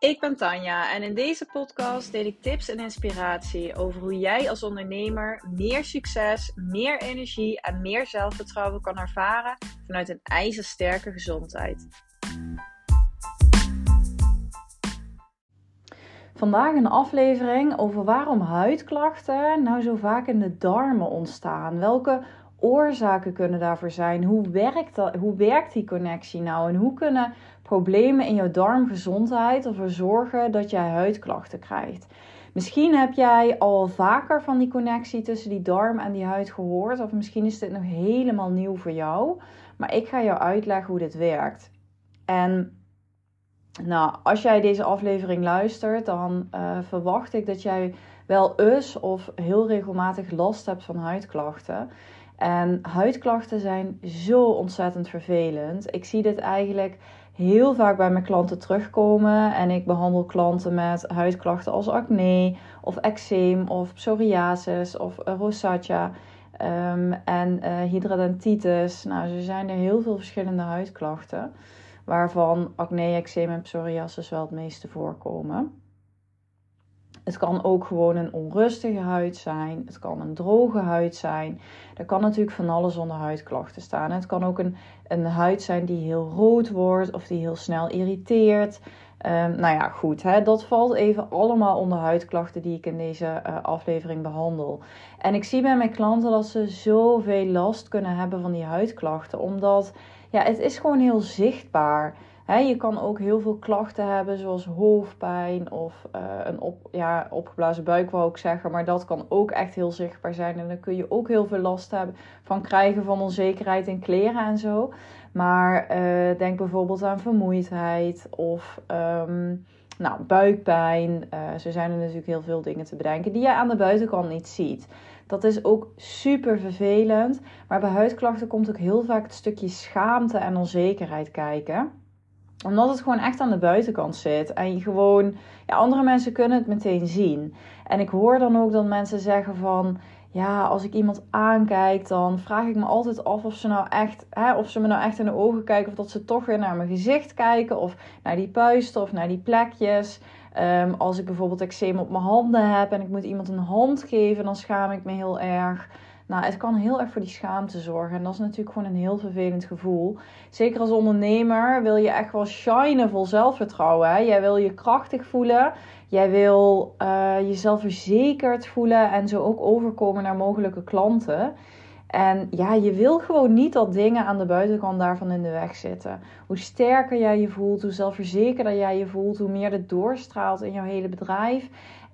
Ik ben Tanja en in deze podcast deel ik tips en inspiratie over hoe jij als ondernemer meer succes, meer energie en meer zelfvertrouwen kan ervaren vanuit een ijzersterke gezondheid. Vandaag een aflevering over waarom huidklachten nou zo vaak in de darmen ontstaan. Welke oorzaken kunnen daarvoor zijn? Hoe werkt, dat, hoe werkt die connectie nou? En hoe kunnen problemen in jouw darmgezondheid ervoor zorgen dat jij huidklachten krijgt? Misschien heb jij al vaker van die connectie tussen die darm en die huid gehoord, of misschien is dit nog helemaal nieuw voor jou. Maar ik ga jou uitleggen hoe dit werkt. En nou, als jij deze aflevering luistert, dan uh, verwacht ik dat jij wel eens of heel regelmatig last hebt van huidklachten. En huidklachten zijn zo ontzettend vervelend. Ik zie dit eigenlijk heel vaak bij mijn klanten terugkomen. En ik behandel klanten met huidklachten als acne, of eczeem, of psoriasis, of rosacea. Um, en uh. Nou, er zijn er heel veel verschillende huidklachten. Waarvan acne, eczeem en psoriasis wel het meeste voorkomen. Het kan ook gewoon een onrustige huid zijn. Het kan een droge huid zijn. Er kan natuurlijk van alles onder huidklachten staan. Het kan ook een, een huid zijn die heel rood wordt of die heel snel irriteert. Um, nou ja, goed. Hè, dat valt even allemaal onder huidklachten die ik in deze uh, aflevering behandel. En ik zie bij mijn klanten dat ze zoveel last kunnen hebben van die huidklachten. Omdat ja, het is gewoon heel zichtbaar is je kan ook heel veel klachten hebben, zoals hoofdpijn of uh, een op, ja, opgeblazen buik, wou ik zeggen. Maar dat kan ook echt heel zichtbaar zijn. En dan kun je ook heel veel last hebben van krijgen van onzekerheid in kleren en zo. Maar uh, denk bijvoorbeeld aan vermoeidheid of um, nou, buikpijn. Uh, zo zijn er natuurlijk heel veel dingen te bedenken die je aan de buitenkant niet ziet. Dat is ook super vervelend. Maar bij huidklachten komt ook heel vaak het stukje schaamte en onzekerheid kijken omdat het gewoon echt aan de buitenkant zit. En je gewoon, ja, andere mensen kunnen het meteen zien. En ik hoor dan ook dat mensen zeggen van, ja, als ik iemand aankijk, dan vraag ik me altijd af of ze nou echt, hè, of ze me nou echt in de ogen kijken, of dat ze toch weer naar mijn gezicht kijken, of naar die puisten, of naar die plekjes. Um, als ik bijvoorbeeld eczeem op mijn handen heb en ik moet iemand een hand geven, dan schaam ik me heel erg. Nou, het kan heel erg voor die schaamte zorgen. En dat is natuurlijk gewoon een heel vervelend gevoel. Zeker als ondernemer wil je echt wel shinen vol zelfvertrouwen. Hè? Jij wil je krachtig voelen. Jij wil uh, jezelf verzekerd voelen en zo ook overkomen naar mogelijke klanten. En ja, je wil gewoon niet dat dingen aan de buitenkant daarvan in de weg zitten. Hoe sterker jij je voelt, hoe zelfverzekerder jij je voelt, hoe meer het doorstraalt in jouw hele bedrijf.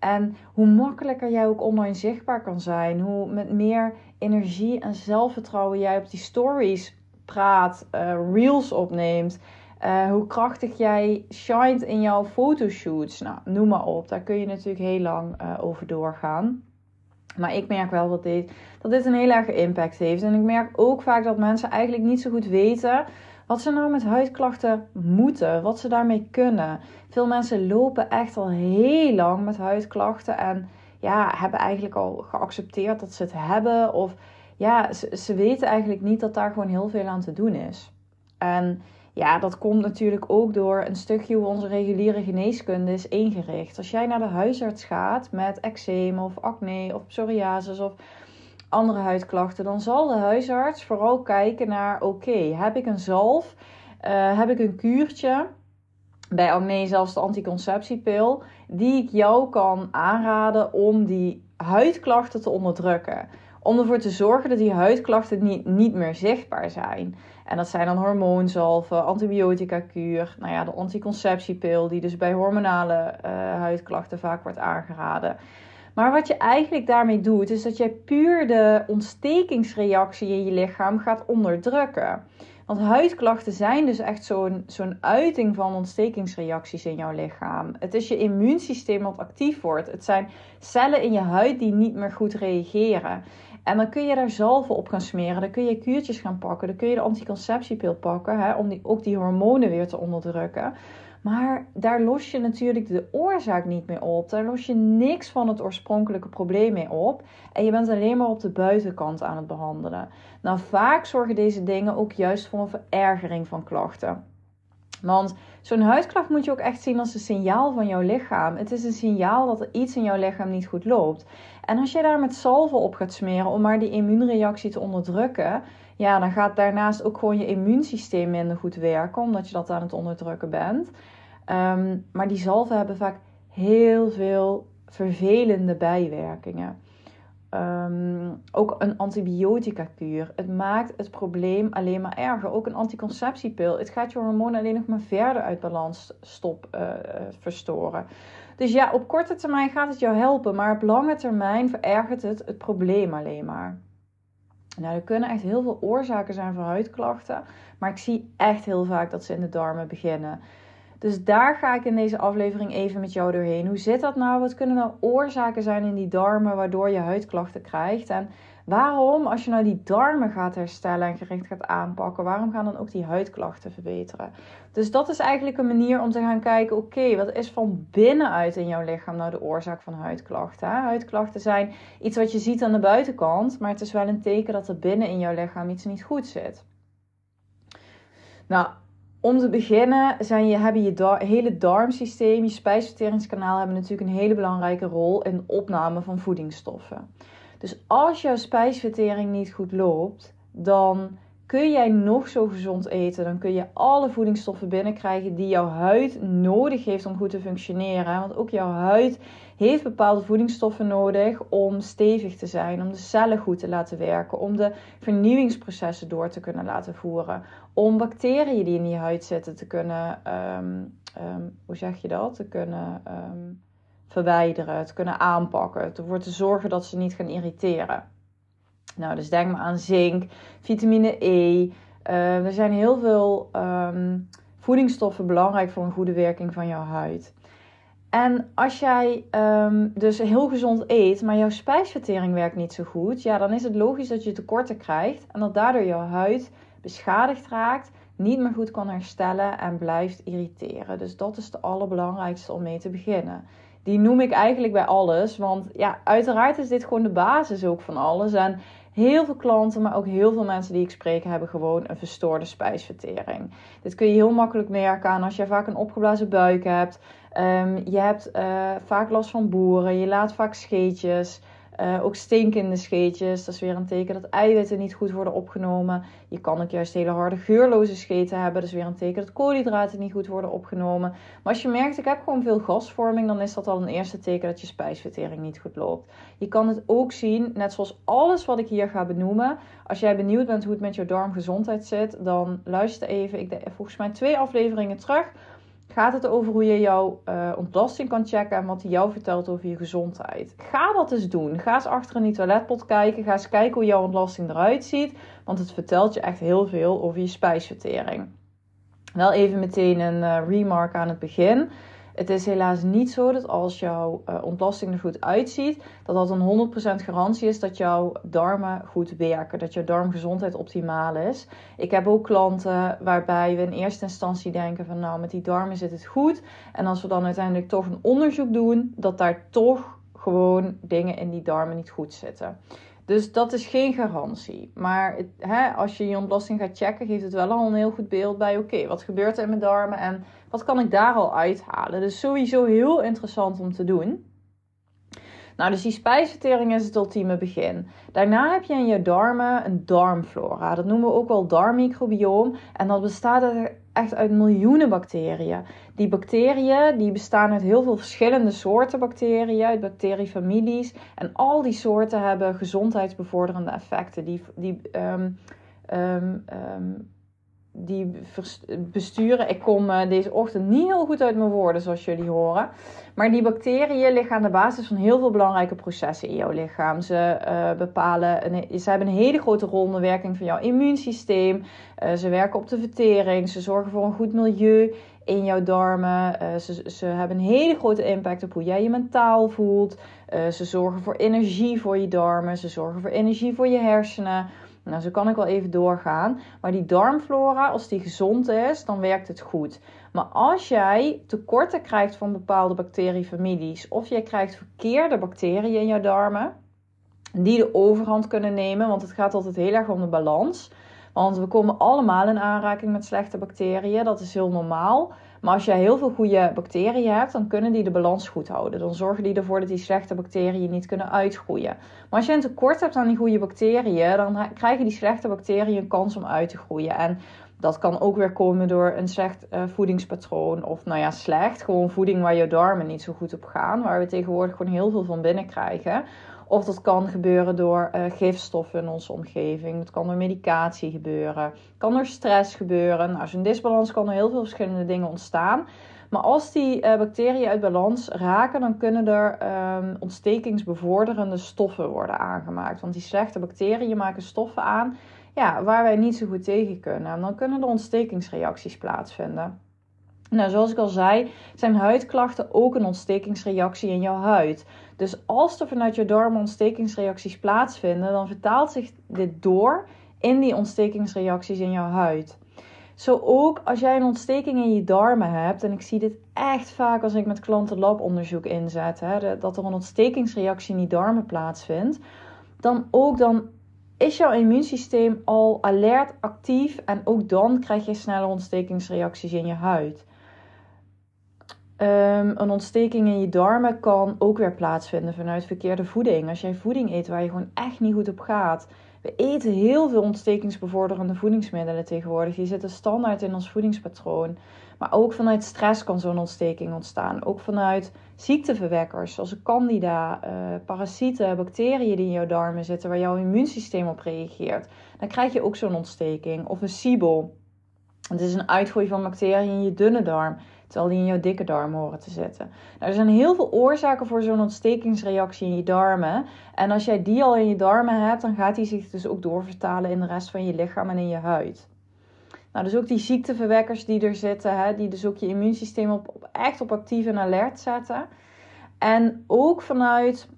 En hoe makkelijker jij ook online zichtbaar kan zijn. Hoe met meer energie en zelfvertrouwen jij op die stories praat, uh, reels opneemt. Uh, hoe krachtig jij shined in jouw fotoshoots. Nou, noem maar op. Daar kun je natuurlijk heel lang uh, over doorgaan. Maar ik merk wel dat dit, dat dit een heel erg impact heeft. En ik merk ook vaak dat mensen eigenlijk niet zo goed weten wat ze nou met huidklachten moeten, wat ze daarmee kunnen. Veel mensen lopen echt al heel lang met huidklachten en ja, hebben eigenlijk al geaccepteerd dat ze het hebben. Of ja, ze, weten eigenlijk niet dat daar gewoon heel veel aan te doen is. En ja, dat komt natuurlijk ook door een stukje hoe onze reguliere geneeskunde is ingericht. Als jij naar de huisarts gaat met eczeem of acne of psoriasis of andere huidklachten, dan zal de huisarts vooral kijken naar: oké, heb ik een zalf, uh, heb ik een kuurtje, bij acne zelfs de anticonceptiepil, die ik jou kan aanraden om die huidklachten te onderdrukken. Om ervoor te zorgen dat die huidklachten niet, niet meer zichtbaar zijn. En dat zijn dan hormoonzalven, antibiotica kuur, nou ja, de anticonceptiepil, die dus bij hormonale uh, huidklachten vaak wordt aangeraden. Maar wat je eigenlijk daarmee doet, is dat jij puur de ontstekingsreactie in je lichaam gaat onderdrukken. Want huidklachten zijn dus echt zo'n zo'n uiting van ontstekingsreacties in jouw lichaam. Het is je immuunsysteem wat actief wordt. Het zijn cellen in je huid die niet meer goed reageren. En dan kun je daar zalven op gaan smeren. Dan kun je kuurtjes gaan pakken. Dan kun je de anticonceptiepil pakken. Hè, om die, ook die hormonen weer te onderdrukken. Maar daar los je natuurlijk de oorzaak niet meer op. Daar los je niks van het oorspronkelijke probleem mee op. En je bent alleen maar op de buitenkant aan het behandelen. Nou, vaak zorgen deze dingen ook juist voor een verergering van klachten. Want zo'n huidklacht moet je ook echt zien als een signaal van jouw lichaam. Het is een signaal dat er iets in jouw lichaam niet goed loopt. En als je daar met salve op gaat smeren om maar die immuunreactie te onderdrukken, ja, dan gaat daarnaast ook gewoon je immuunsysteem minder goed werken, omdat je dat aan het onderdrukken bent. Ehm, maar die zalven hebben vaak heel veel vervelende bijwerkingen. Ehm, ook een antibiotica-kuur. Het maakt het probleem alleen maar erger. Ook een anticonceptiepil. Het gaat je hormonen alleen nog maar verder uit balans stop, uh, verstoren. Dus ja, op korte termijn gaat het jou helpen, maar op lange termijn verergert het het probleem alleen maar. Nou, er kunnen echt heel veel oorzaken zijn voor huidklachten, maar ik zie echt heel vaak dat ze in de darmen beginnen. Dus daar ga ik in deze aflevering even met jou doorheen. Hoe zit dat nou? Wat kunnen nou oorzaken zijn in die darmen waardoor je huidklachten krijgt? En waarom, als je nou die darmen gaat herstellen en gericht gaat aanpakken, waarom gaan dan ook die huidklachten verbeteren? Dus dat is eigenlijk een manier om te gaan kijken: oké, wat is van binnenuit in jouw lichaam nou de oorzaak van huidklachten? Huidklachten zijn iets wat je ziet aan de buitenkant, maar het is wel een teken dat er binnen in jouw lichaam iets niet goed zit. Nou, om te beginnen zijn je, hebben je hele darmsysteem, je spijsverteringskanaal hebben natuurlijk een hele belangrijke rol in de opname van voedingsstoffen. Dus als jouw spijsvertering niet goed loopt, dan kun jij nog zo gezond eten. Dan kun je alle voedingsstoffen binnenkrijgen die jouw huid nodig heeft om goed te functioneren. Want ook jouw huid heeft bepaalde voedingsstoffen nodig om stevig te zijn, om de cellen goed te laten werken, om de vernieuwingsprocessen door te kunnen laten voeren, om bacteriën die in die huid zitten te kunnen, ehm, ehm, hoe zeg je dat, te kunnen ehm, verwijderen, te kunnen aanpakken, ervoor te zorgen dat ze niet gaan irriteren. Nou, dus denk maar aan zink, vitamine E. Er zijn heel veel voedingsstoffen belangrijk voor een goede werking van jouw huid. En als jij um, dus heel gezond eet, maar jouw spijsvertering werkt niet zo goed, ja, dan is het logisch dat je tekorten krijgt en dat daardoor jouw huid beschadigd raakt, niet meer goed kan herstellen en blijft irriteren. Dus dat is de allerbelangrijkste om mee te beginnen. Die noem ik eigenlijk bij alles, want ja, uiteraard is dit gewoon de basis ook van alles. En heel veel klanten, maar ook heel veel mensen die ik spreek, hebben gewoon een verstoorde spijsvertering. Dit kun je heel makkelijk merken aan als je vaak een opgeblazen buik hebt. Um, je hebt uh, vaak last van boeren, je laat vaak scheetjes. Uh, ook stinkende scheetjes. Dat is weer een teken dat eiwitten niet goed worden opgenomen. Je kan ook juist hele harde geurloze scheten hebben. Dat is weer een teken dat koolhydraten niet goed worden opgenomen. Maar als je merkt, ik heb gewoon veel gasvorming, dan is dat al een eerste teken dat je spijsvertering niet goed loopt. Je kan het ook zien, net zoals alles wat ik hier ga benoemen. Als jij benieuwd bent hoe het met je darmgezondheid zit, dan luister even. Ik deed volgens mij twee afleveringen terug gaat het over hoe je jouw uh, ontlasting kan checken en wat hij jou vertelt over je gezondheid. Ga dat eens doen. Ga eens achter in die toiletpot kijken. Ga eens kijken hoe jouw ontlasting eruit ziet, want het vertelt je echt heel veel over je spijsvertering. Wel even meteen een uh, remark aan het begin. Het is helaas niet zo dat als jouw uh, ontlasting er goed uitziet, dat dat een 100% garantie is dat jouw darmen goed werken, dat jouw darmgezondheid optimaal is. Ik heb ook klanten waarbij we in eerste instantie denken van nou met die darmen zit het goed. En als we dan uiteindelijk toch een onderzoek doen, dat daar toch gewoon dingen in die darmen niet goed zitten. Dus dat is geen garantie. Maar het, hè, als je je ontlasting gaat checken, geeft het wel al een heel goed beeld bij: oké, wat gebeurt er in mijn darmen en wat kan ik daar al uithalen? Dus sowieso heel interessant om te doen. Nou, dus die spijsvertering is het ultieme begin. Daarna heb je in je darmen een darmflora. Dat noemen we ook wel darmmicrobioom. En dat bestaat echt uit miljoenen bacteriën. Die bacteriën die bestaan uit heel veel verschillende soorten bacteriën, uit bacteriefamilies. En al die soorten hebben gezondheidsbevorderende effecten. Die, die um, um, um, die besturen. Ik kom eh, deze ochtend niet heel goed uit mijn woorden, zoals jullie horen. Maar die bacteriën liggen aan de basis van heel veel belangrijke processen in jouw lichaam. Ze uh, bepalen, een, ze hebben een hele grote rol in de werking van jouw immuunsysteem. Uh, ze werken op de vertering. Ze zorgen voor een goed milieu in jouw darmen. ze, ze hebben een hele grote impact op hoe jij je mentaal voelt. ze zorgen voor energie voor je darmen. Ze zorgen voor energie voor je hersenen. Nou, zo kan ik wel even doorgaan. Maar die darmflora, als die gezond is, dan werkt het goed. Maar als jij tekorten krijgt van bepaalde bacteriefamilies, of jij krijgt verkeerde bacteriën in jouw darmen, die de overhand kunnen nemen, want het gaat altijd heel erg om de balans Want we komen allemaal in aanraking met slechte bacteriën. Dat is heel normaal. Maar als jij heel veel goede bacteriën hebt, dan kunnen die de balans goed houden. Dan zorgen die ervoor dat die slechte bacteriën niet kunnen uitgroeien. Maar als je een tekort hebt aan die goede bacteriën, dan krijgen die slechte bacteriën een kans om uit te groeien. En dat kan ook weer komen door een slecht uh, voedingspatroon. Of nou ja, slecht. Gewoon voeding waar je darmen niet zo goed op gaan. Waar we tegenwoordig gewoon heel veel van binnen krijgen. Of dat kan gebeuren door uh, gifstoffen in onze omgeving. Dat kan door medicatie gebeuren. Kan door stress gebeuren. Nou, zo'n disbalans kan door heel veel verschillende dingen ontstaan. Maar als die uh, bacteriën uit balans raken, dan kunnen er um, ontstekingsbevorderende stoffen worden aangemaakt. Want die slechte bacteriën maken stoffen aan ja, waar wij niet zo goed tegen kunnen. En dan kunnen er ontstekingsreacties plaatsvinden. Nou, zoals ik al zei, zijn huidklachten ook een ontstekingsreactie in jouw huid. Dus als er vanuit je darmen ontstekingsreacties plaatsvinden, dan vertaalt zich dit door in die ontstekingsreacties in jouw huid. Zo ook als jij een ontsteking in je darmen hebt, en ik zie dit echt vaak als ik met klanten labonderzoek inzet, hè, dat er een ontstekingsreactie in die darmen plaatsvindt, dan ook dan is jouw immuunsysteem al alert, actief en ook dan krijg je snelle ontstekingsreacties in je huid. Ehm, een ontsteking in je darmen kan ook weer plaatsvinden vanuit verkeerde voeding. Als jij voeding eet waar je gewoon echt niet goed op gaat. We eten heel veel ontstekingsbevorderende voedingsmiddelen tegenwoordig. Die zitten standaard in ons voedingspatroon. Maar ook vanuit stress kan zo'n ontsteking ontstaan. Ook vanuit ziekteverwekkers zoals candida, uh, parasieten, bacteriën die in jouw darmen zitten, waar jouw immuunsysteem op reageert. Dan krijg je ook zo'n ontsteking. Of een SIBO. Het is een uitgroei van bacteriën in je dunne darm, terwijl die in jouw dikke darm horen te zitten. Nou, er zijn heel veel oorzaken voor zo'n ontstekingsreactie in je darmen. En als jij die al in je darmen hebt, dan gaat die zich dus ook doorvertalen in de rest van je lichaam en in je huid. Nou, dus ook die ziekteverwekkers die er zitten, hè, die dus ook je immuunsysteem op, op, echt op actief en alert zetten. En ook vanuit,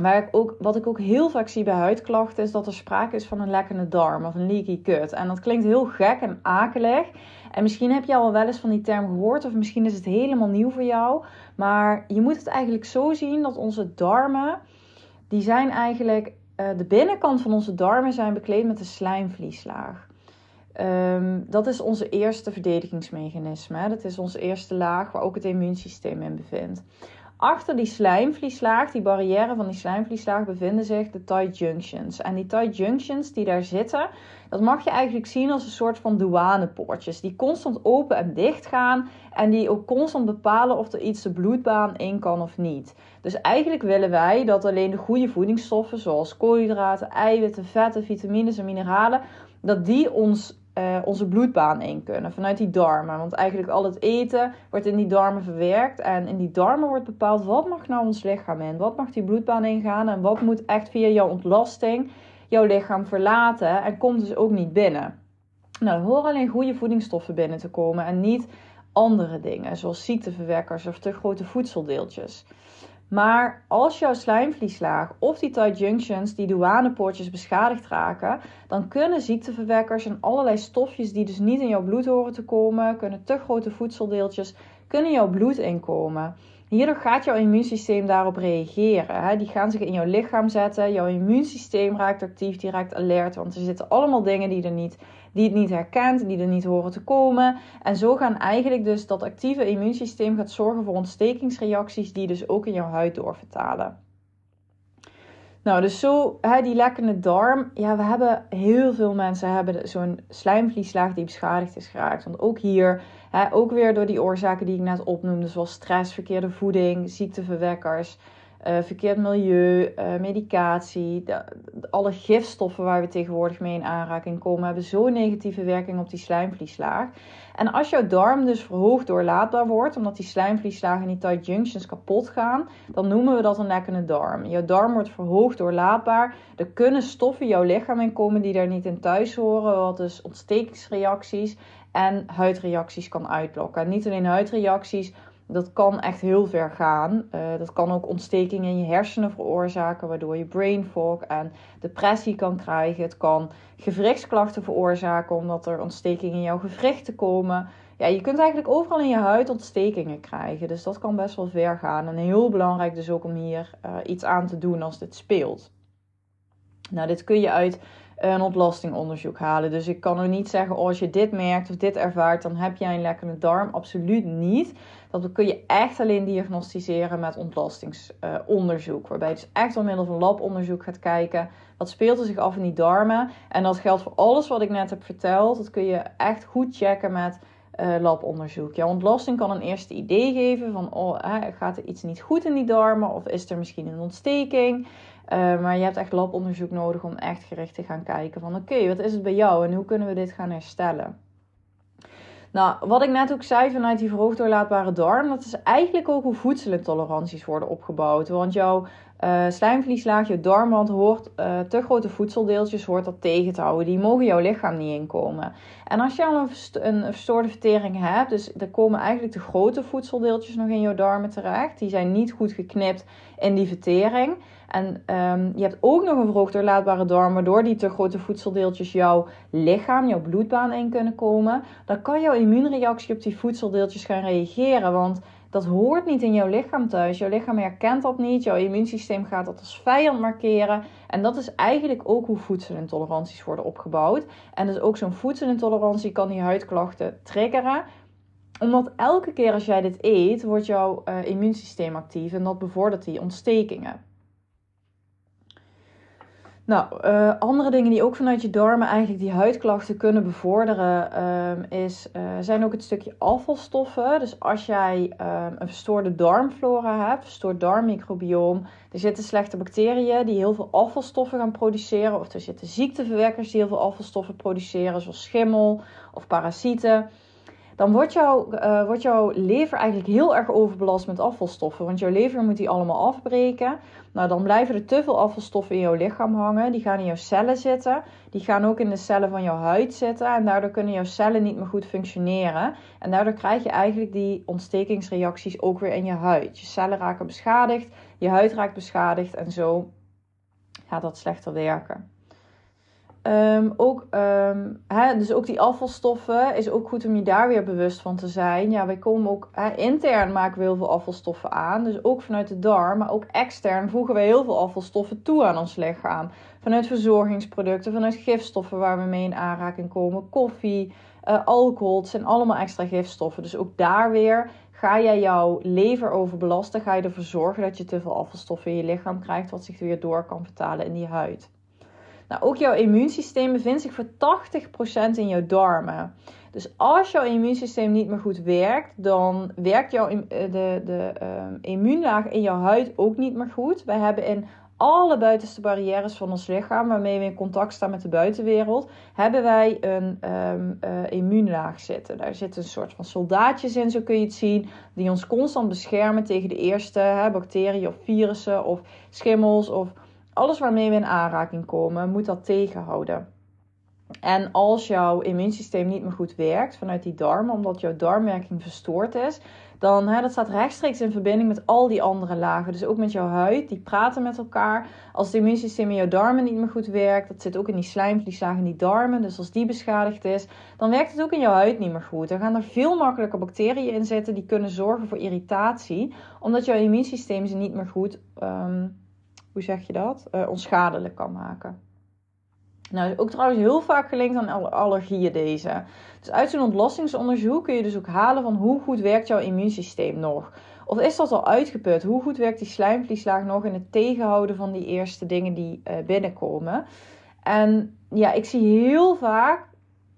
waar ik ook, wat ik ook heel vaak zie bij huidklachten, is dat er sprake is van een lekkende darm of een leaky gut. En dat klinkt heel gek en akelig. En misschien heb je al wel eens van die term gehoord, of misschien is het helemaal nieuw voor jou. Maar je moet het eigenlijk zo zien dat onze darmen, die zijn eigenlijk, uh, de binnenkant van onze darmen zijn bekleed met een slijmvlieslaag. Um, dat is onze eerste verdedigingsmechanisme. Dat is onze eerste laag waar ook het immuunsysteem in bevindt. Achter die slijmvlieslaag, die barrière van die slijmvlieslaag, bevinden zich de tight junctions. En die tight junctions die daar zitten, dat mag je eigenlijk zien als een soort van douanepoortjes. Die constant open en dicht gaan en die ook constant bepalen of er iets de bloedbaan in kan of niet. Dus eigenlijk willen wij dat alleen de goede voedingsstoffen, zoals koolhydraten, eiwitten, vetten, vitamines en mineralen, dat die ons uh, onze bloedbaan in kunnen vanuit die darmen. Want eigenlijk al het eten wordt in die darmen verwerkt. En in die darmen wordt bepaald wat mag nou ons lichaam in. Wat mag die bloedbaan ingaan en wat moet echt via jouw ontlasting jouw lichaam verlaten. En komt dus ook niet binnen. Nou, horen alleen goede voedingsstoffen binnen te komen en niet andere dingen. Zoals ziekteverwekkers of te grote voedseldeeltjes. Maar als jouw slijmvlieslaag of die tight junctions, die douanepoortjes beschadigd raken, dan kunnen ziekteverwekkers en allerlei stofjes die dus niet in jouw bloed horen te komen, kunnen te grote voedseldeeltjes, kunnen jouw bloed inkomen. Hierdoor gaat jouw immuunsysteem daarop reageren. Hè? Die gaan zich in jouw lichaam zetten. Jouw immuunsysteem raakt actief, die raakt alert. Want er zitten allemaal dingen die, er niet, die het niet herkent, die er niet horen te komen. En zo gaan eigenlijk dus dat actieve immuunsysteem gaat zorgen voor ontstekingsreacties die dus ook in jouw huid doorvertalen. Nou, dus zo, hè, die lekkende darm. Ja, we hebben heel veel mensen hebben zo'n slijmvlieslaag die beschadigd is geraakt. Want ook hier, ook weer door die oorzaken die ik net opnoemde, zoals stress, verkeerde voeding, ziekteverwekkers, uh, verkeerd milieu, uh, medicatie, de, alle gifstoffen waar we tegenwoordig mee in aanraking komen, hebben zo'n negatieve werking op die slijmvlieslaag. En als jouw darm dus verhoogd doorlaatbaar wordt, omdat die slijmvlieslagen en die tight junctions kapot gaan, dan noemen we dat een lekkende darm. Jouw darm wordt verhoogd doorlaatbaar. Er kunnen stoffen jouw lichaam in komen die daar niet in thuis horen, wat dus ontstekingsreacties en huidreacties kan uitlokken. En niet alleen huidreacties, dat kan echt heel ver gaan. Uh, dat kan ook ontstekingen in je hersenen veroorzaken, waardoor je brain fog en depressie kan krijgen. Het kan gewrichtsklachten veroorzaken, omdat er ontstekingen in jouw gewrichten komen. Ja, je kunt eigenlijk overal in je huid ontstekingen krijgen. Dus dat kan best wel ver gaan. En heel belangrijk dus ook om hier uh, iets aan te doen als dit speelt. Nou, dit kun je uit een ontlastingonderzoek halen. Dus ik kan er niet zeggen, oh, als je dit merkt of dit ervaart, dan heb jij een lekkere darm. Absoluut niet. Dat kun je echt alleen diagnosticeren met ontlastingsonderzoek. waarbij je dus echt door middel van labonderzoek gaat kijken. Wat speelt er zich af in die darmen? En dat geldt voor alles wat ik net heb verteld. Dat kun je echt goed checken met labonderzoek. Jouw ontlasting kan een eerste idee geven van, oh, gaat er iets niet goed in die darmen? Of is er misschien een ontsteking? Uh, maar je hebt echt labonderzoek nodig om echt gericht te gaan kijken van, oké, wat is het bij jou en hoe kunnen we dit gaan herstellen? Nou, wat ik net ook zei vanuit die verhoogdoorlaatbare darm, dat is eigenlijk ook hoe voedselintoleranties worden opgebouwd. Want jouw uh, slijmvlieslaag, je darmwand, hoort uh, te grote voedseldeeltjes hoort dat tegen te houden. Die mogen jouw lichaam niet inkomen. En als je al een, een verstoorde vertering hebt, dus er komen eigenlijk de grote voedseldeeltjes nog in jouw darmen terecht. Die zijn niet goed geknipt in die vertering. En um, je hebt ook nog een verhoogd doorlaatbare darm, waardoor die te grote voedseldeeltjes jouw lichaam, jouw bloedbaan in kunnen komen. Dan kan jouw immuunreactie op die voedseldeeltjes gaan reageren. Want dat hoort niet in jouw lichaam thuis. Jouw lichaam herkent dat niet. Jouw immuunsysteem gaat dat als vijand markeren. En dat is eigenlijk ook hoe voedselintoleranties worden opgebouwd. En dus ook zo'n voedselintolerantie kan die huidklachten triggeren omdat elke keer als jij dit eet, wordt jouw uh, immuunsysteem actief en dat bevordert die ontstekingen. Nou, uh, andere dingen die ook vanuit je darmen eigenlijk die huidklachten kunnen bevorderen, uh, is, uh, zijn ook het stukje afvalstoffen. Dus als jij ehm, een verstoorde darmflora hebt, verstoord darmmicrobioom, er zitten slechte bacteriën die heel veel afvalstoffen gaan produceren, of er zitten ziekteverwekkers die heel veel afvalstoffen produceren, zoals schimmel of parasieten dan wordt, jouw uh, wordt jouw lever eigenlijk heel erg overbelast met afvalstoffen. Want jouw lever moet die allemaal afbreken. Nou, dan blijven er te veel afvalstoffen in jouw lichaam hangen. Die gaan in jouw cellen zitten. Die gaan ook in de cellen van jouw huid zitten. En daardoor kunnen jouw cellen niet meer goed functioneren. En daardoor krijg je eigenlijk die ontstekingsreacties ook weer in je huid. Je cellen raken beschadigd, je huid raakt beschadigd en zo gaat dat slechter werken. Um, ook, um, hè, dus ook die afvalstoffen is ook goed om je daar weer bewust van te zijn. Ja, wij komen ook hè, intern maken we heel veel afvalstoffen aan. Dus ook vanuit de darm, maar ook extern voegen we heel veel afvalstoffen toe aan ons lichaam. Vanuit verzorgingsproducten, vanuit gifstoffen waar we mee in aanraking komen. Koffie, uh, alcohol, het zijn allemaal extra gifstoffen. Dus ook daar weer ga jij jouw lever overbelasten. Ga je ervoor zorgen dat je te veel afvalstoffen in je lichaam krijgt, wat zich weer door kan vertalen in die huid. Nou, ook jouw immuunsysteem bevindt zich voor 80% in jouw darmen. Dus als jouw immuunsysteem niet meer goed werkt, dan werkt jouw eh, de, de uh, immuunlaag in jouw huid ook niet meer goed. Wij hebben in alle buitenste barrières van ons lichaam, waarmee we in contact staan met de buitenwereld, hebben wij een um, uh, immuunlaag zitten. Daar zitten een soort van soldaatjes in, zo kun je het zien, die ons constant beschermen tegen de eerste hè, bacteriën of virussen of schimmels of alles waarmee we in aanraking komen, moet dat tegenhouden. En als jouw immuunsysteem niet meer goed werkt vanuit die darmen, omdat jouw darmwerking verstoord is, dan hè, dat staat rechtstreeks in verbinding met al die andere lagen. Dus ook met jouw huid, die praten met elkaar. Als het immuunsysteem in jouw darmen niet meer goed werkt, dat zit ook in die slijmvlieslagen in die darmen. Dus als die beschadigd is, dan werkt het ook in jouw huid niet meer goed. Dan gaan er veel makkelijker bacteriën in zitten die kunnen zorgen voor irritatie, omdat jouw immuunsysteem ze niet meer goed um, hoe zeg je dat, uh, onschadelijk kan maken. Nou, is ook trouwens heel vaak gelinkt aan allergieën deze. Dus uit zo'n ontlastingsonderzoek kun je dus ook halen van hoe goed werkt jouw immuunsysteem nog. Of is dat al uitgeput? Hoe goed werkt die slijmvlieslaag nog in het tegenhouden van die eerste dingen die uh, binnenkomen? En ja, ik zie heel vaak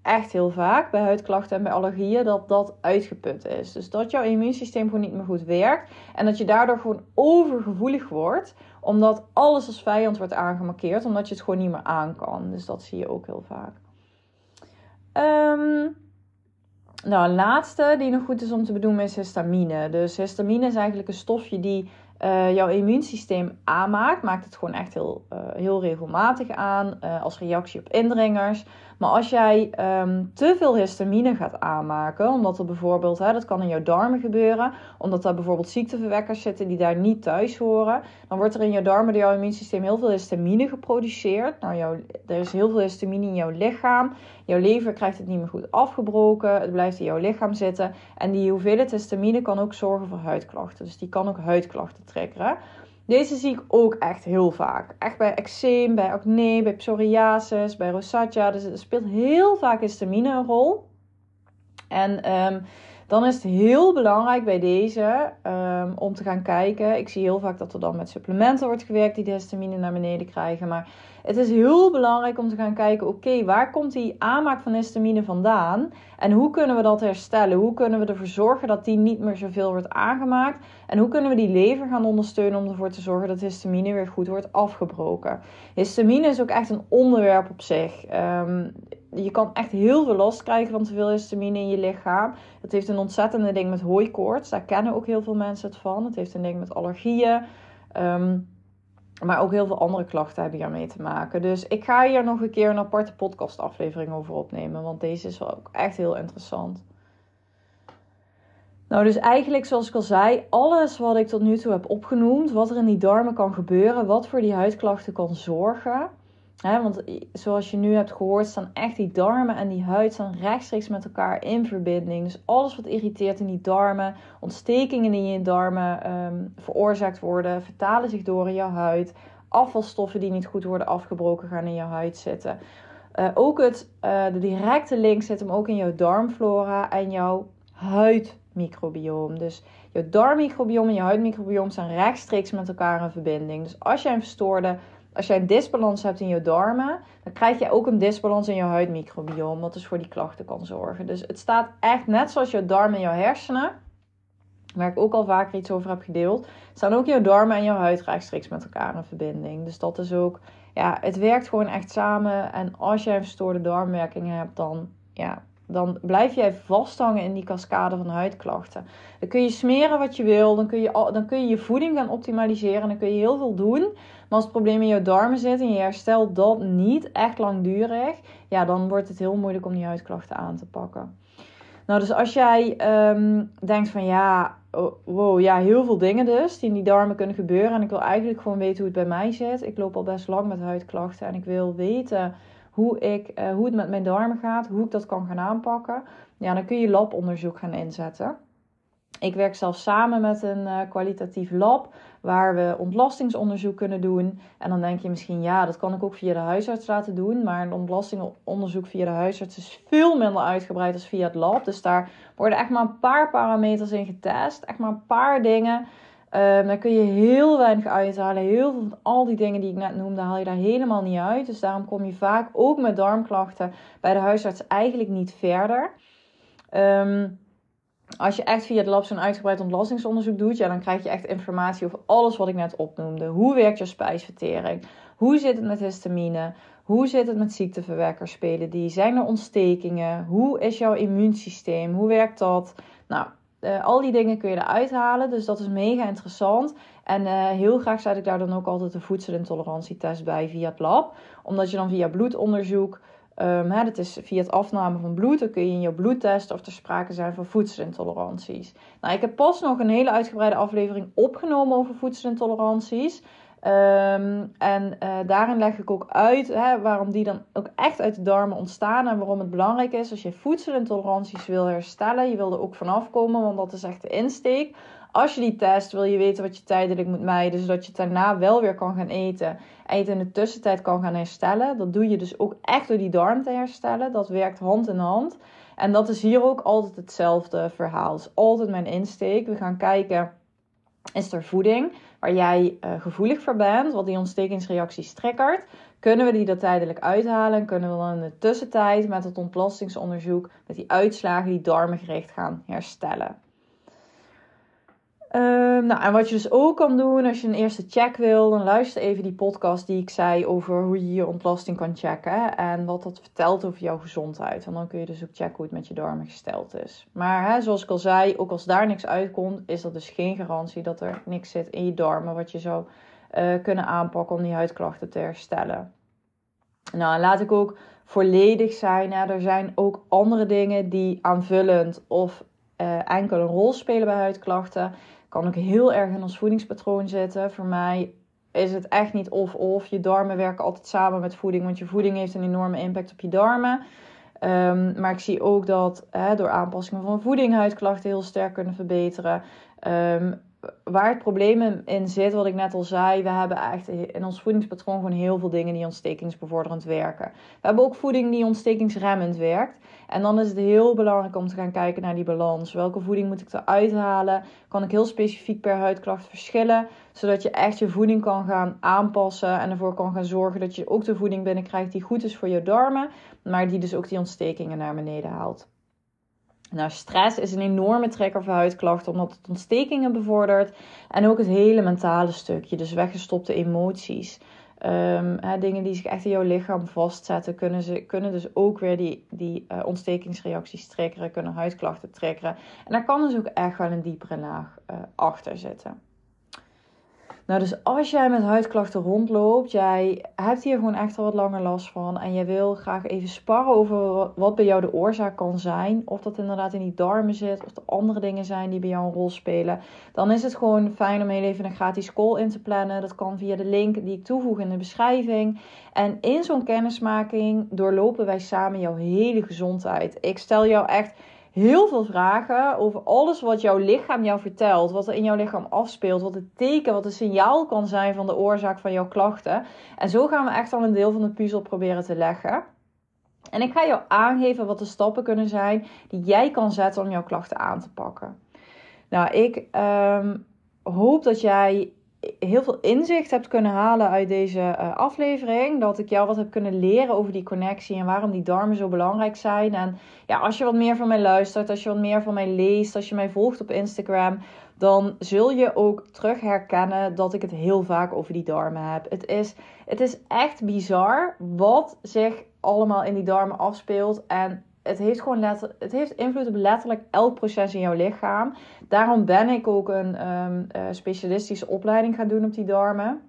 echt heel vaak bij huidklachten en bij allergieën dat dat uitgeput is. Dus dat jouw immuunsysteem gewoon niet meer goed werkt en dat je daardoor gewoon overgevoelig wordt, omdat alles als vijand wordt aangemarkeerd, omdat je het gewoon niet meer aan kan. Dus dat zie je ook heel vaak. Um, nou, een laatste die nog goed is om te benoemen is histamine. Dus histamine is eigenlijk een stofje die uh, jouw immuunsysteem aanmaakt. Maakt het gewoon echt heel, uh, heel regelmatig aan uh, als reactie op indringers. Maar als jij um, te veel histamine gaat aanmaken, omdat er bijvoorbeeld, hè, dat kan in jouw darmen gebeuren, omdat daar bijvoorbeeld ziekteverwekkers zitten die daar niet thuis horen, dan wordt er in jouw darmen door jouw immuunsysteem heel veel histamine geproduceerd. Nou, jouw, er is heel veel histamine in jouw lichaam. Jouw lever krijgt het niet meer goed afgebroken. Het blijft in jouw lichaam zitten. En die hoeveelheid histamine kan ook zorgen voor huidklachten. Dus die kan ook huidklachten triggeren. Deze zie ik ook echt heel vaak. Echt bij eczeem, bij acne, bij psoriasis, bij rosacea. Dus er speelt heel vaak histamine een rol. En um, dan is het heel belangrijk bij deze um, om te gaan kijken. Ik zie heel vaak dat er dan met supplementen wordt gewerkt die de histamine naar beneden krijgen. Maar het is heel belangrijk om te gaan kijken: oké, waar komt die aanmaak van histamine vandaan? En hoe kunnen we dat herstellen? Hoe kunnen we ervoor zorgen dat die niet meer zoveel wordt aangemaakt? En hoe kunnen we die lever gaan ondersteunen om ervoor te zorgen dat histamine weer goed wordt afgebroken? Histamine is ook echt een onderwerp op zich. Um, je kan echt heel veel last krijgen van te veel histamine in je lichaam. Het heeft een ontzettende ding met hooikoorts. Daar kennen ook heel veel mensen het van. Het heeft een ding met allergieën. Ehm, maar ook heel veel andere klachten hebben hiermee te maken. Dus ik ga hier nog een keer een aparte podcastaflevering over opnemen. Want deze is wel ook echt heel interessant. Nou, dus eigenlijk zoals ik al zei, alles wat ik tot nu toe heb opgenoemd, wat er in die darmen kan gebeuren, wat voor die huidklachten kan zorgen, want zoals je nu hebt gehoord, staan echt die darmen en die huid staan rechtstreeks met elkaar in verbinding. Dus alles wat irriteert in die darmen, ontstekingen die in je darmen um, veroorzaakt worden, vertalen zich door in jouw huid. Afvalstoffen die niet goed worden afgebroken gaan in jouw huid zitten. Uh, ook het, uh, de directe link zit hem ook in jouw darmflora en jouw huidmicrobioom. Dus jouw darmmicrobioom en je huidmicrobioom staan rechtstreeks met elkaar in verbinding. Dus als jij een verstoorde als jij een disbalans hebt in je darmen, dan krijg je ook een disbalans in je huidmicrobiome, wat dus voor die klachten kan zorgen. Dus het staat echt net zoals je darmen en je hersenen, waar ik ook al vaker iets over heb gedeeld, staan ook je darmen en je huid rechtstreeks met elkaar in verbinding. Dus dat is ook, ja, het werkt gewoon echt samen. En als jij een verstoorde darmwerking hebt, dan, ja, dan blijf jij vasthangen in die cascade van huidklachten. Dan kun je smeren wat je wil, dan kun je, dan kun je je voeding gaan optimaliseren, dan kun je heel veel doen. Maar als het probleem in je darmen zit en je herstelt dat niet echt langdurig, ja, dan wordt het heel moeilijk om die huidklachten aan te pakken. Nou, dus als jij um, denkt van ja, oh, wow, ja, heel veel dingen dus die in die darmen kunnen gebeuren. En ik wil eigenlijk gewoon weten hoe het bij mij zit. Ik loop al best lang met huidklachten en ik wil weten hoe, ik, uh, hoe het met mijn darmen gaat, hoe ik dat kan gaan aanpakken. Ja, dan kun je labonderzoek gaan inzetten. Ik werk zelf samen met een uh, kwalitatief lab waar we ontlastingsonderzoek kunnen doen. En dan denk je misschien, ja, dat kan ik ook via de huisarts laten doen. Maar een ontlastingonderzoek via de huisarts is veel minder uitgebreid dan via het lab. Dus daar worden echt maar een paar parameters in getest. Echt maar een paar dingen. Um, daar kun je heel weinig uithalen. Heel veel van al die dingen die ik net noemde, haal je daar helemaal niet uit. Dus daarom kom je vaak ook met darmklachten bij de huisarts eigenlijk niet verder. Um, als je echt via het lab zo'n uitgebreid ontlastingsonderzoek doet, ja, dan krijg je echt informatie over alles wat ik net opnoemde. Hoe werkt je spijsvertering? Hoe zit het met histamine? Hoe zit het met ziekteverwekkers? Spelen die? Zijn er ontstekingen? Hoe is jouw immuunsysteem? Hoe werkt dat? Nou, uh, al die dingen kun je eruit halen. Dus dat is mega interessant. En uh, heel graag zet ik daar dan ook altijd de voedselintolerantietest bij via het lab. Omdat je dan via bloedonderzoek Um, hè, dat is via het afname van bloed. Dan kun je in je bloed testen of er sprake zijn van voedselintoleranties. Nou, ik heb pas nog een hele uitgebreide aflevering opgenomen over voedselintoleranties. Um, en uh, daarin leg ik ook uit hè, waarom die dan ook echt uit de darmen ontstaan. En waarom het belangrijk is als je voedselintoleranties wil herstellen. Je wil er ook vanaf komen, want dat is echt de insteek. Als je die test, wil je weten wat je tijdelijk moet mijden, zodat je het daarna wel weer kan gaan eten. En je het in de tussentijd kan gaan herstellen. Dat doe je dus ook echt door die darm te herstellen. Dat werkt hand in hand. En dat is hier ook altijd hetzelfde verhaal. Het is altijd mijn insteek. We gaan kijken, is er voeding waar jij uh, gevoelig voor bent, wat die ontstekingsreacties triggert? Kunnen we die er tijdelijk uithalen en kunnen we dan in de tussentijd met het ontlastingsonderzoek, met die uitslagen, die darmengericht gaan herstellen? Ehm, nou, en wat je dus ook kan doen als je een eerste check wil, dan luister even die podcast die ik zei over hoe je je ontlasting kan checken en wat dat vertelt over jouw gezondheid. En dan kun je dus ook checken hoe het met je darmen gesteld is. Maar hè, zoals ik al zei, ook als daar niks uitkomt, is dat dus geen garantie dat er niks zit in je darmen wat je zou uh, kunnen aanpakken om die huidklachten te herstellen. Nou, laat ik ook volledig zijn. Er zijn ook andere dingen die aanvullend of uh, enkel een rol spelen bij huidklachten kan ook heel erg in ons voedingspatroon zitten. Voor mij is het echt niet of-of. Je darmen werken altijd samen met voeding, want je voeding heeft een enorme impact op je darmen. Um, maar ik zie ook dat hè, door aanpassingen van voeding huidklachten heel sterk kunnen verbeteren. Um, waar het probleem in zit, wat ik net al zei, we hebben echt in ons voedingspatroon gewoon heel veel dingen die ontstekingsbevorderend werken. We hebben ook voeding die ontstekingsremmend werkt. En dan is het heel belangrijk om te gaan kijken naar die balans. Welke voeding moet ik eruit halen? Kan ik heel specifiek per huidklacht verschillen, zodat je echt je voeding kan gaan aanpassen en ervoor kan gaan zorgen dat je ook de voeding binnenkrijgt die goed is voor je darmen, maar die dus ook die ontstekingen naar beneden haalt. Nou, stress is een enorme trigger voor huidklachten, omdat het ontstekingen bevordert. En ook het hele mentale stukje, dus weggestopte emoties. Um, hè, dingen die zich echt in jouw lichaam vastzetten, kunnen, ze, kunnen dus ook weer die, die uh, ontstekingsreacties triggeren, kunnen huidklachten triggeren. En daar kan dus ook echt wel een diepere laag uh, achter zitten. Nou, dus als jij met huidklachten rondloopt, jij hebt hier gewoon echt al wat langer last van en je wil graag even sparren over wat bij jou de oorzaak kan zijn, of dat inderdaad in die darmen zit, of er andere dingen zijn die bij jou een rol spelen, dan is het gewoon fijn om heel even een gratis call in te plannen. Dat kan via de link die ik toevoeg in de beschrijving. En in zo'n kennismaking doorlopen wij samen jouw hele gezondheid. Ik stel jou echt heel veel vragen over alles wat jouw lichaam jou vertelt. Wat er in jouw lichaam afspeelt. Wat het teken, wat het signaal kan zijn van de oorzaak van jouw klachten. En zo gaan we echt al een deel van de puzzel proberen te leggen. En ik ga jou aangeven wat de stappen kunnen zijn die jij kan zetten om jouw klachten aan te pakken. Nou, ik ehm, hoop dat jij heel veel inzicht hebt kunnen halen uit deze uh, aflevering. Dat ik jou wat heb kunnen leren over die connectie en waarom die darmen zo belangrijk zijn. En ja, als je wat meer van mij luistert, als je wat meer van mij leest, als je mij volgt op Instagram, dan zul je ook terug herkennen dat ik het heel vaak over die darmen heb. Het is, het is echt bizar wat zich allemaal in die darmen afspeelt. En het heeft gewoon letter, het heeft invloed op letterlijk elk proces in jouw lichaam. Daarom ben ik ook een um, specialistische opleiding gaan doen op die darmen.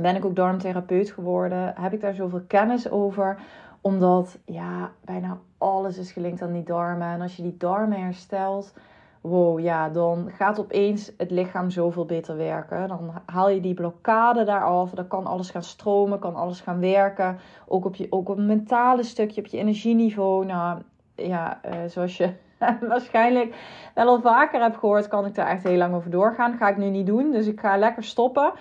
Ben ik ook darmtherapeut geworden. Heb ik daar zoveel kennis over. Omdat ja, bijna alles is gelinkt aan die darmen. En als je die darmen herstelt, wow, ja, dan gaat opeens het lichaam zoveel beter werken. Dan haal je die blokkade daar af. Dan kan alles gaan stromen, kan alles gaan werken. Ook op, je, ook op het mentale stukje, op je energieniveau. Nou, ja, uh, zoals je waarschijnlijk wel al vaker hebt gehoord, kan ik daar echt heel lang over doorgaan. Ga ik nu niet doen, dus ik ga lekker stoppen.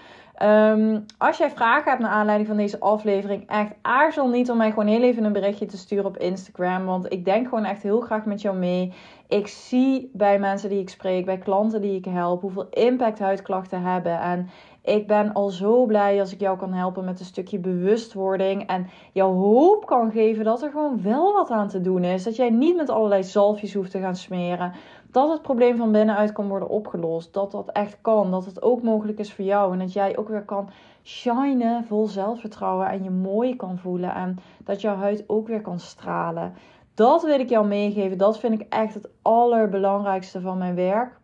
Um, als jij vragen hebt naar aanleiding van deze aflevering, echt aarzel niet om mij gewoon heel even een berichtje te sturen op Instagram. Want ik denk gewoon echt heel graag met jou mee. Ik zie bij mensen die ik spreek, bij klanten die ik help, hoeveel impact huidklachten hebben. En ik ben al zo blij als ik jou kan helpen met een stukje bewustwording. En jou hoop kan geven dat er gewoon wel wat aan te doen is. Dat jij niet met allerlei zalfjes hoeft te gaan smeren dat het probleem van binnenuit kan worden opgelost. Dat dat echt kan. Dat het ook mogelijk is voor jou. En dat jij ook weer kan shinen vol zelfvertrouwen. En je mooi kan voelen. En dat jouw huid ook weer kan stralen. Dat wil ik jou meegeven. Dat vind ik echt het allerbelangrijkste van mijn werk.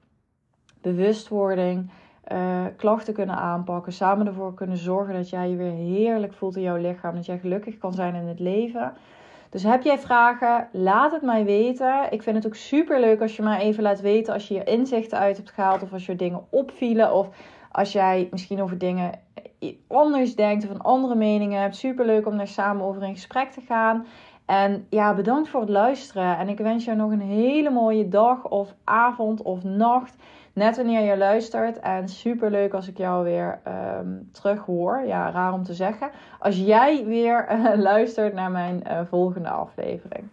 Bewustwording. Uh, klachten kunnen aanpakken. Samen ervoor kunnen zorgen dat jij je weer heerlijk voelt in jouw lichaam. Dat jij gelukkig kan zijn in het leven. Dus heb jij vragen, laat het mij weten. Ik vind het ook super leuk als je mij even laat weten als je hier inzichten uit hebt gehaald of als je dingen opvielen of als jij misschien over dingen anders denkt of een andere meningen hebt. Super leuk om daar samen over in gesprek te gaan. En ja, bedankt voor het luisteren. En ik wens jou nog een hele mooie dag of avond of nacht. Net wanneer je luistert. En super leuk als ik jou weer um, terug hoor. Ja, raar om te zeggen. Als jij weer uh, luistert naar mijn uh, volgende aflevering.